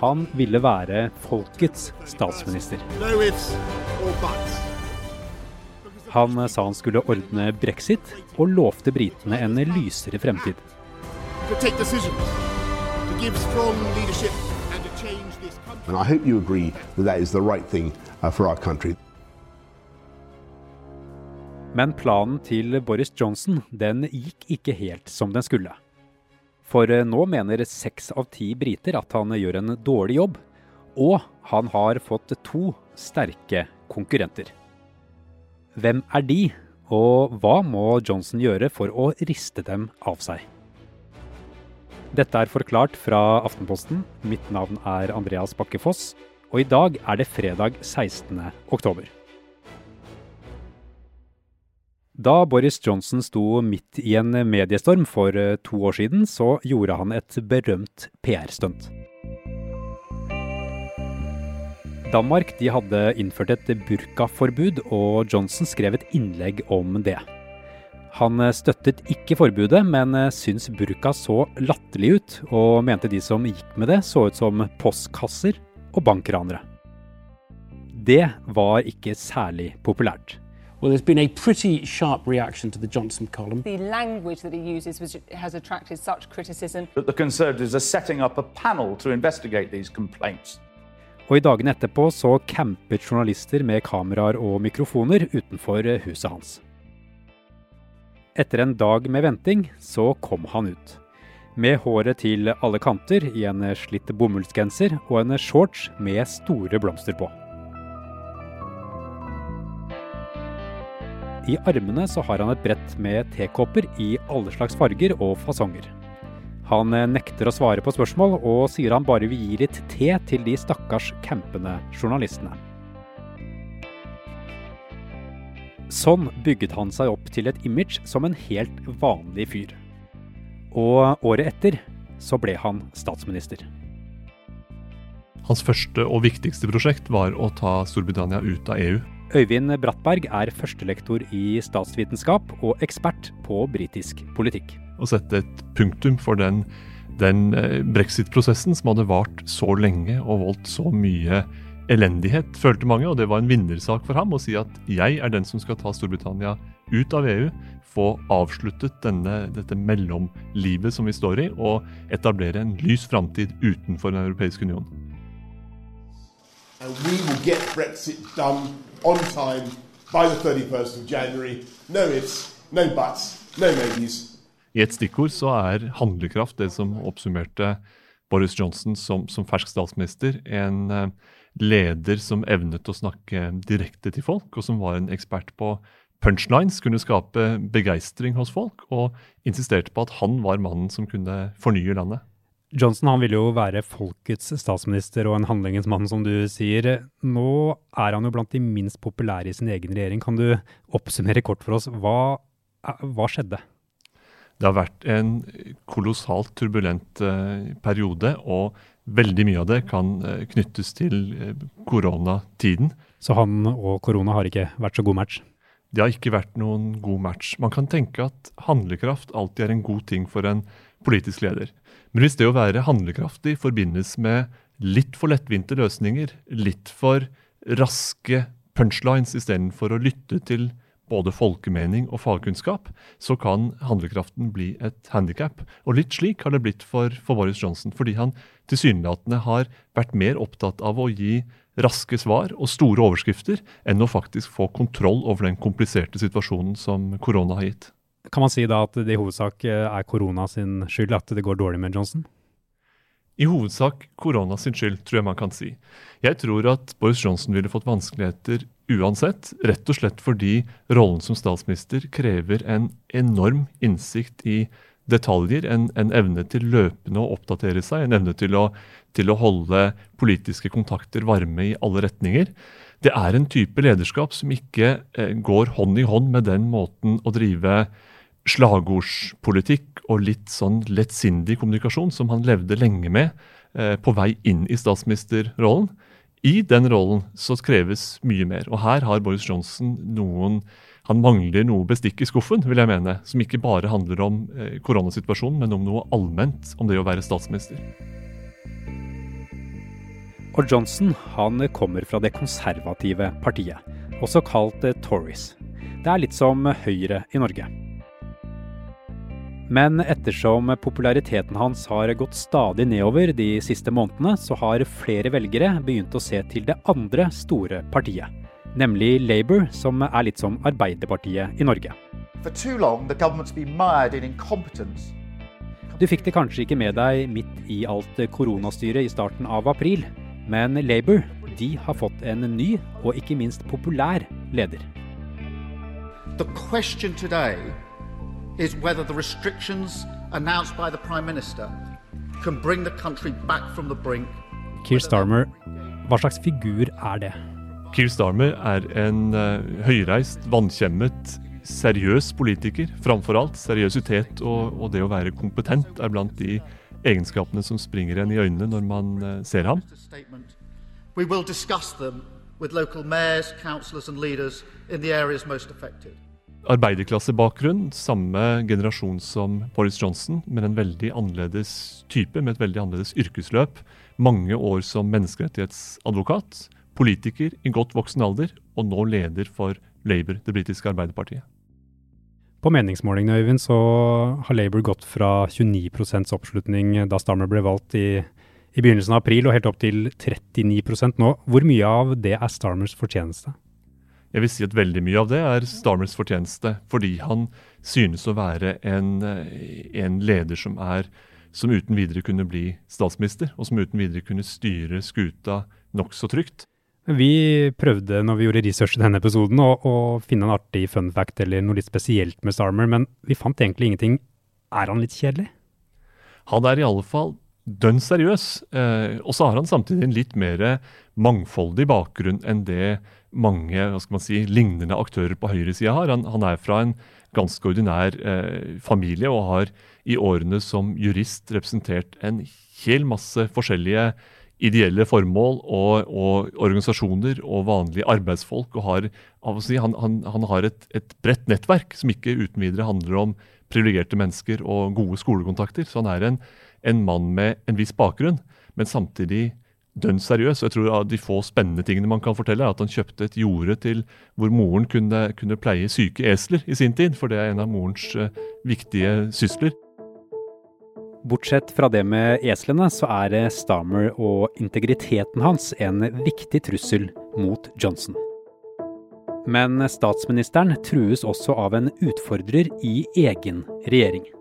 Han ville være folkets statsminister. no ifs or buts. Han sa han skulle ordne brexit, og lovte britene en lysere fremtid. To take decisions, to give strong leadership, and to change this country. And I hope you agree that that is the right thing uh, for our country. Men planen til Boris Johnson den gikk ikke helt som den skulle. For eh, nå mener seks av ti briter at han gjør en dårlig jobb, og han har fått to sterke konkurrenter. Hvem er de, og hva må Johnson gjøre for å riste dem av seg? Dette er forklart fra Aftenposten. Mitt navn er Andreas Bakke Foss, og i dag er det fredag 16. oktober. Da Boris Johnson sto midt i en mediestorm for eh, to år siden, så gjorde han et berømt PR-stunt. Danmark de hadde innført et burkaforbud, og Johnson skrev et innlegg om det. Han eh, støttet ikke forbudet, men eh, syntes burka så latterlig ut, og mente de som gikk med det, så ut som postkasser og bankranere. Det var ikke særlig populært. Well, there's been a pretty sharp reaction to the Johnson column. The language that he uses was, has attracted such criticism. that the Conservatives are setting up a panel to investigate these complaints. Og i dagene etterpå så campet journalister med kameraer og mikrofoner utenfor huset hans. Etter en dag med venting, så kom han ut. Med håret til alle kanter i en slitt bomullsgenser og en shorts med store blomster på. I armene så har han et brett med tekopper i alle slags farger og fasonger. Han eh, nekter å svare på spørsmål, og sier han bare vil gi litt te til de stakkars campende journalistene. Sånn bygget han seg opp til et image som en helt vanlig fyr. Og året etter så ble han statsminister. Hans første og viktigste prosjekt var å ta Storbritannia ut av EU. Øyvind Brattberg er førstelektor i statsvitenskap og ekspert på britisk politikk. Å sette et punktum for den, den eh, brexit-prosessen som hadde vart så lenge og voldt så mye elendighet, følte mange. Og det var en vinnersak for ham å si at jeg er den som skal ta Storbritannia ut av EU, få avsluttet denne, dette mellomlivet som vi står i, og etablere en lys framtid utenfor Den europeiske union. And we will get Brexit done on time by the 31st of January. No ifs, no buts, no maybes. I et stikkord så er handlekraft det som oppsummerte Boris Johnson som, som fersk statsminister. En eh, leder som evnet å snakke direkte til folk, og som var en ekspert på punchlines, kunne skape begeistring hos folk, og insisterte på at han var mannen som kunne fornye landet. Johnson han ville jo være folkets statsminister og en handlingens mann, som du sier. Nå er han jo blant de minst populære i sin egen regjering. Kan du oppsummere kort for oss? Hva, hva skjedde? Det har vært en kolossalt turbulent eh, periode, og veldig mye av det kan eh, knyttes til eh, koronatiden. Så han og korona har ikke vært så god match? Det har ikke vært noen god match. Man kan tenke at handlekraft alltid er en god ting for en politisk leder. Men hvis det å være handlekraftig forbindes med litt for lettvinte løsninger, litt for raske punchlines istedenfor å lytte til både folkemening og fagkunnskap, så kan handlekraften bli et handikap. Og litt slik har det blitt for, for Boris Johnson, fordi han tilsynelatende har vært mer opptatt av å gi raske svar og store overskrifter enn å faktisk få kontroll over den kompliserte situasjonen som korona har gitt. Kan man si da at det i hovedsak eh, er korona sin skyld at det går dårlig med Johnson? I hovedsak korona sin skyld, tror jeg man kan si. Jeg tror at Boris Johnson ville fått vanskeligheter uansett, rett og slett fordi rollen som statsminister krever en enorm innsikt i detaljer, en, en evne til løpende å oppdatere seg, en evne til å, til å holde politiske kontakter varme i alle retninger. Det er en type lederskap som ikke eh, går hånd i hånd med den måten å drive slagordspolitikk og litt sånn lettsindig kommunikasjon som han levde lenge med eh, på vei inn i statsministerrollen. I den rollen så kreves mye mer. Og her har Boris Johnson noen han mangler noe bestikk i skuffen, vil jeg mene. Som ikke bare handler om eh, koronasituasjonen, men om noe allment om det å være statsminister. Og Johnson han kommer fra det konservative partiet, også kalt Tories. Det er litt som Høyre i Norge. Men ettersom populariteten hans har gått stadig nedover de siste månedene, så har flere velgere begynt å se til det andre store partiet. Nemlig Labour, som er litt som Arbeiderpartiet i Norge. Du fikk det kanskje ikke med deg midt i alt koronastyret i starten av april, men Labour de har fått en ny og ikke minst populær leder. The question today is whether the restrictions announced by the Prime Minister can bring the country back from the brink. Keir Starmer, hva slags figur er det? Keir Starmer er en uh, høyreist, vannkjemmet, seriøs politiker. Framfor alt seriøsitet og, og, det å være kompetent er blant de egenskapene som springer en i øynene når man uh, ser ham. We will discuss them with local mayors, councillors and leaders in the areas most affected arbeiderklassebakgrunn, samme generasjon som Boris Johnson, men en veldig annerledes type, med et veldig annerledes yrkesløp. Mange år som menneskerettighetsadvokat, politiker i godt voksen alder, og nå leder for Labour, det britiske arbeiderpartiet. På meningsmålingene Øyvind, så har Labour gått fra 29 oppslutning da Starmer ble valgt i, i begynnelsen av april, og helt opp til 39% nå. Hvor mye av det er Starmers fortjeneste? Jeg vil si at veldig mye av det er Starmers fortjeneste, fordi han synes å være en, eh, en leder som, er, som uten videre kunne bli statsminister, og som uten videre kunne styre skuta nokså trygt. Vi prøvde når vi gjorde research i denne episoden å, å, finne en artig fun fact eller noe litt spesielt med Starmer, men vi fant egentlig ingenting. Er han litt kjedelig? Han er i alle fall dønn seriøs. Eh, og så har han samtidig en litt mer mangfoldig bakgrunn enn det mange hva skal man si, lignende aktører på høyresida har. Han, han, er fra en ganske ordinær eh, familie og har i årene som jurist representert en hel masse forskjellige ideelle formål og, og organisasjoner og vanlige arbeidsfolk. og har, si, Han, han, han har et, et, bredt nettverk som ikke uten videre handler om privilegerte mennesker og gode skolekontakter. Så han er en, en mann med en viss bakgrunn, men samtidig dønn seriøs. jeg tror av De få spennende tingene man kan fortelle, er at han kjøpte et jorde til hvor moren kunne, kunne pleie syke esler i sin tid. For det er en av morens uh, viktige sysler. Bortsett fra det med eslene, så er Starmer og integriteten hans en viktig trussel mot Johnson. Men statsministeren trues også av en utfordrer i egen regjering.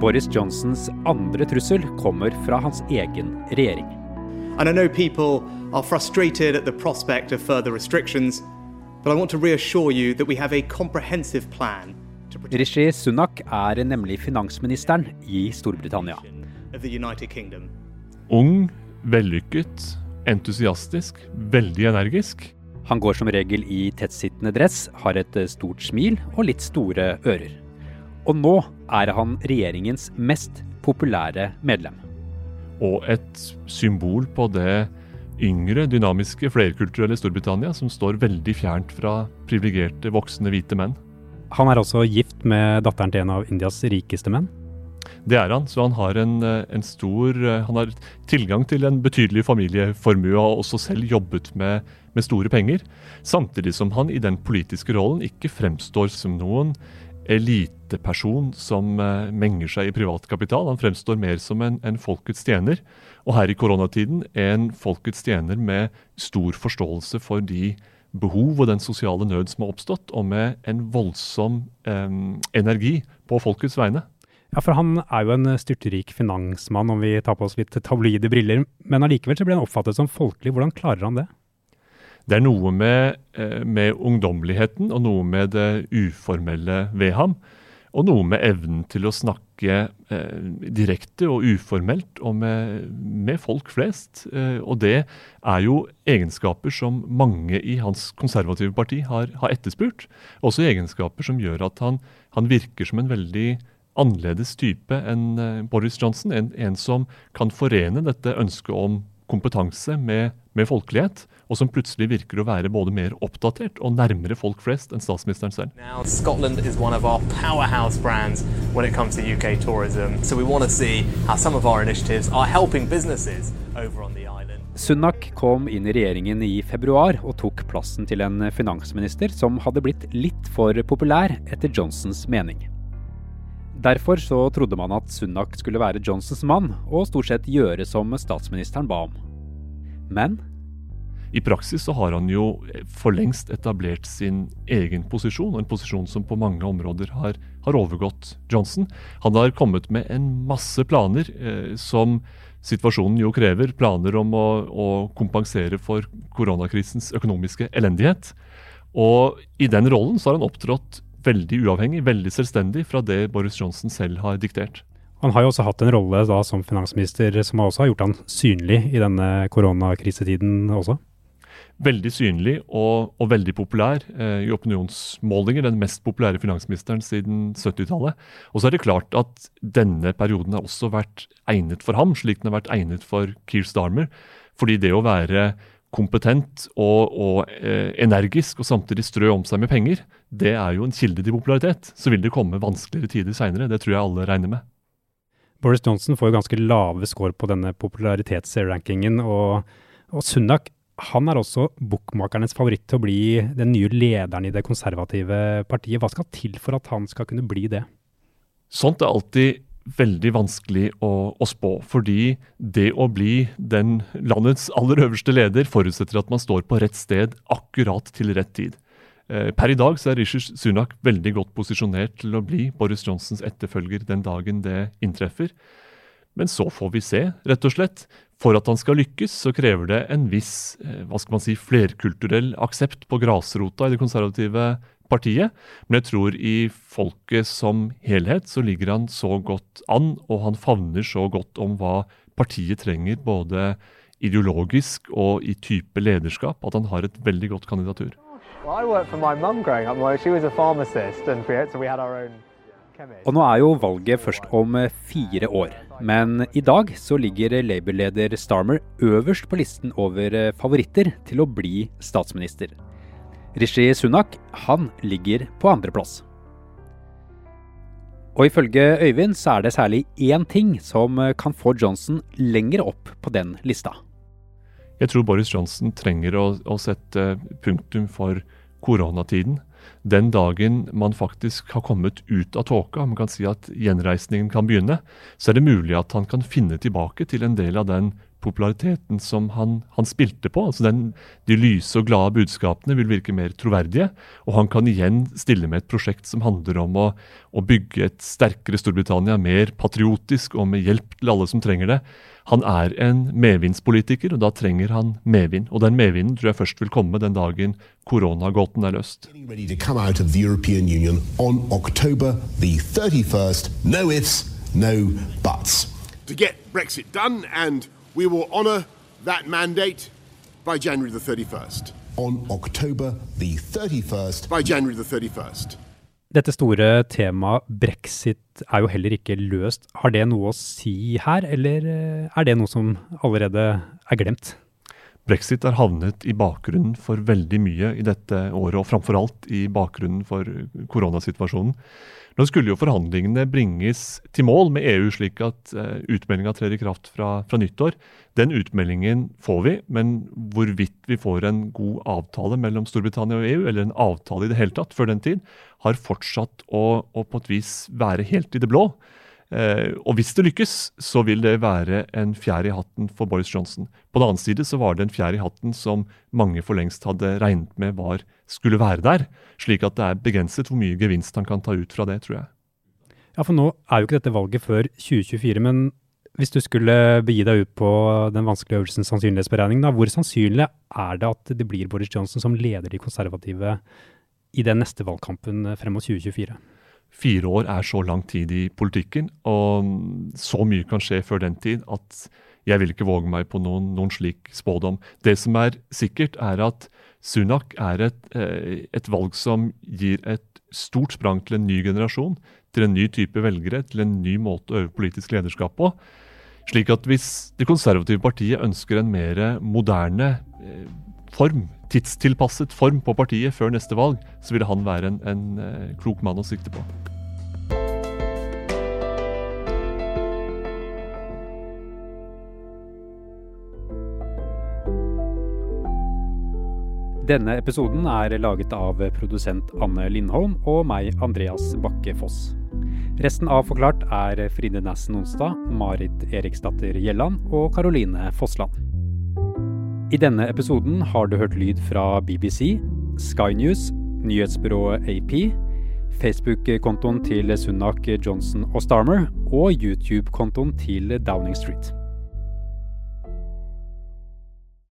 Boris Johnsons andre trussel kommer fra hans egen regjering. And I know people are frustrated at the prospect of further restrictions, but I want to reassure you that we have a comprehensive plan Rishi Sunak er nemlig finansministeren i Storbritannia. Ung, vellykket, entusiastisk, veldig energisk. Han går som regel i tettsittende dress, har et stort smil og litt store ører. Og nå er han regjeringens mest populære medlem. Og et symbol på det yngre, dynamiske, flerkulturelle Storbritannia som står veldig fjernt fra privilegerte, voksne hvite menn. Han er også gift med datteren til en av Indias rikeste menn? Det er han, så han har en, en stor Han har tilgang til en betydelig familieformue og har også selv jobbet med, med store penger. Samtidig som han i den politiske rollen ikke fremstår som noen eliteperson som uh, menger seg i privatkapital. Han fremstår mer som en, en, folkets tjener. Og her i koronatiden en folkets tjener med stor forståelse for de behov og den sosiale nød som har oppstått, og med en voldsom eh, energi på folkets vegne. Ja, for Han er jo en styrtrik finansmann, om vi tar på oss litt tabloide briller. Men allikevel så blir han oppfattet som folkelig. Hvordan klarer han det? Det er noe med, eh, med, ungdommeligheten og noe med det uformelle ved ham. Og noe med evnen til å snakke eh, direkte og uformelt og med, med folk flest. Eh, og det er jo egenskaper som mange i hans konservative parti har, har etterspurt. Også egenskaper som gjør at han, han virker som en veldig annerledes type enn eh, Boris Johnson. En, en som kan forene dette ønsket om kompetanse med, med, folkelighet, og som plutselig virker å være både mer oppdatert og nærmere folk flest enn statsministeren selv. Now, Scotland is one of our powerhouse brands when it comes to UK tourism, so we want to see how some of our initiatives are helping businesses over on the island. Sunak kom inn i regjeringen i februar og tok plassen til en finansminister som hadde blitt litt for populær etter Johnsons mening. Derfor så trodde man at Sunak skulle være Johnsons mann, og stort sett gjøre som statsministeren ba om. Men i praksis så har han jo for lengst etablert sin egen posisjon, en posisjon som på mange områder har, har overgått Johnson. Han har kommet med en masse planer eh, som situasjonen jo krever. Planer om å, å kompensere for koronakrisens økonomiske elendighet. Og i den rollen så har han opptrådt veldig uavhengig, veldig selvstendig fra det Boris Johnson selv har diktert. Han har jo også hatt en rolle da som finansminister som også har gjort han synlig i denne koronakrisetiden også? Veldig synlig og, og veldig populær eh, i opinionsmålinger. Den mest populære finansministeren siden 70-tallet. Og så er det klart at denne perioden har også vært egnet for ham, slik den har vært egnet for Keir Starmer. Fordi det å være kompetent og, og eh, energisk og samtidig strø om seg med penger, det er jo en kilde til popularitet. Så vil det komme vanskeligere tider seinere. Det tror jeg alle regner med. Boris Johnson får jo ganske lave score på denne popularitetsrankingen. Og, og Sunak han er også bokmakernes favoritt til å bli den nye lederen i det konservative partiet. Hva skal til for at han skal kunne bli det? Sånt er alltid veldig vanskelig å, å, spå. Fordi det å bli den landets aller øverste leder forutsetter at man står på rett sted akkurat til rett tid. Eh, per i dag så er Rishi Sunak veldig godt posisjonert til å bli Boris Johnsons etterfølger den dagen det inntreffer. Men så får vi se, rett og slett. For at han skal lykkes, så krever det en viss eh, hva skal man si, flerkulturell aksept på grasrota i det konservative partiet. Men jeg tror i folket som helhet så ligger han så godt an, og han favner så godt om hva partiet trenger, både ideologisk og i type lederskap, at han har et veldig godt kandidatur. Og nå er jo valget først om fire år. Men i dag så ligger Labour-leder Starmer øverst på listen over favoritter til å bli statsminister. Rishi Sunak han ligger på andreplass. Og ifølge Øyvind så er det særlig én ting som kan få Johnson lenger opp på den lista. Jeg tror Boris Johnson trenger å, å sette punktum for koronatiden. Den dagen man faktisk har kommet ut av tåka, man kan si at gjenreisningen kan begynne, så er det mulig at han kan finne tilbake til en del av den populariteten som han, han spilte på. altså den, De lyse og glade budskapene vil virke mer troverdige. Og han kan igjen stille med et prosjekt som handler om å, å bygge et sterkere Storbritannia, mer patriotisk og med hjelp til alle som trenger det. Han er en medvindspolitiker, og da trenger han medvind. Og den medvinden tror jeg først vil komme den dagen koronagåten er løst. To get Brexit done and We will honour that mandate by January the 31st. On October the 31st. By January the 31st. Dette store temaet brexit er jo heller ikke løst. Har det noe å si her, eller eh, er det noe som allerede er glemt? Brexit har havnet i bakgrunnen for veldig mye i dette året, og framfor alt i bakgrunnen for koronasituasjonen. Nå skulle jo forhandlingene bringes til mål med EU, slik at uh, utmeldinga trer i kraft fra, fra, nyttår. Den utmeldingen får vi, men hvorvidt vi får en god avtale mellom Storbritannia og EU, eller en avtale i det hele tatt før den tid, har fortsatt å, å på et vis være helt i det blå. Eh, og hvis det lykkes, så vil det være en fjær i hatten for Boris Johnson. På den annen side så var det en fjær i hatten som mange for lengst hadde regnet med var, skulle være der. Slik at det er begrenset hvor mye gevinst han kan ta ut fra det, tror jeg. Ja, for nå er jo ikke dette valget før 2024. Men hvis du skulle begi deg ut på den vanskelige øvelsen sannsynlighetsberegning, da, hvor sannsynlig er det at det blir Boris Johnson som leder de konservative i den neste valgkampen frem mot 2024? Fire år er så lang tid i politikken, og så mye kan skje før den tid at jeg vil ikke våge meg på noen, noen slik spådom. Det som er sikkert, er at Sunak er et, eh, et valg som gir et stort sprang til en ny generasjon, til en ny type velgere, til en ny måte å øve politisk lederskap på. Slik at hvis Det konservative partiet ønsker en mer moderne eh, form, tidstilpasset form på partiet før neste valg, så ville han være en, en eh, klok mann å sikte på. Denne episoden er laget av produsent Anne Lindholm og meg, Andreas Bakke Foss. Resten av Forklart er Fride Næssen Onsdag, Marit Eriksdatter Gjelland og Karoline Fossland. I denne episoden har du hørt lyd fra BBC, Sky News, nyhetsbyrået AP, Facebook-kontoen til Sunak Johnson og Starmer og YouTube-kontoen til Downing Street.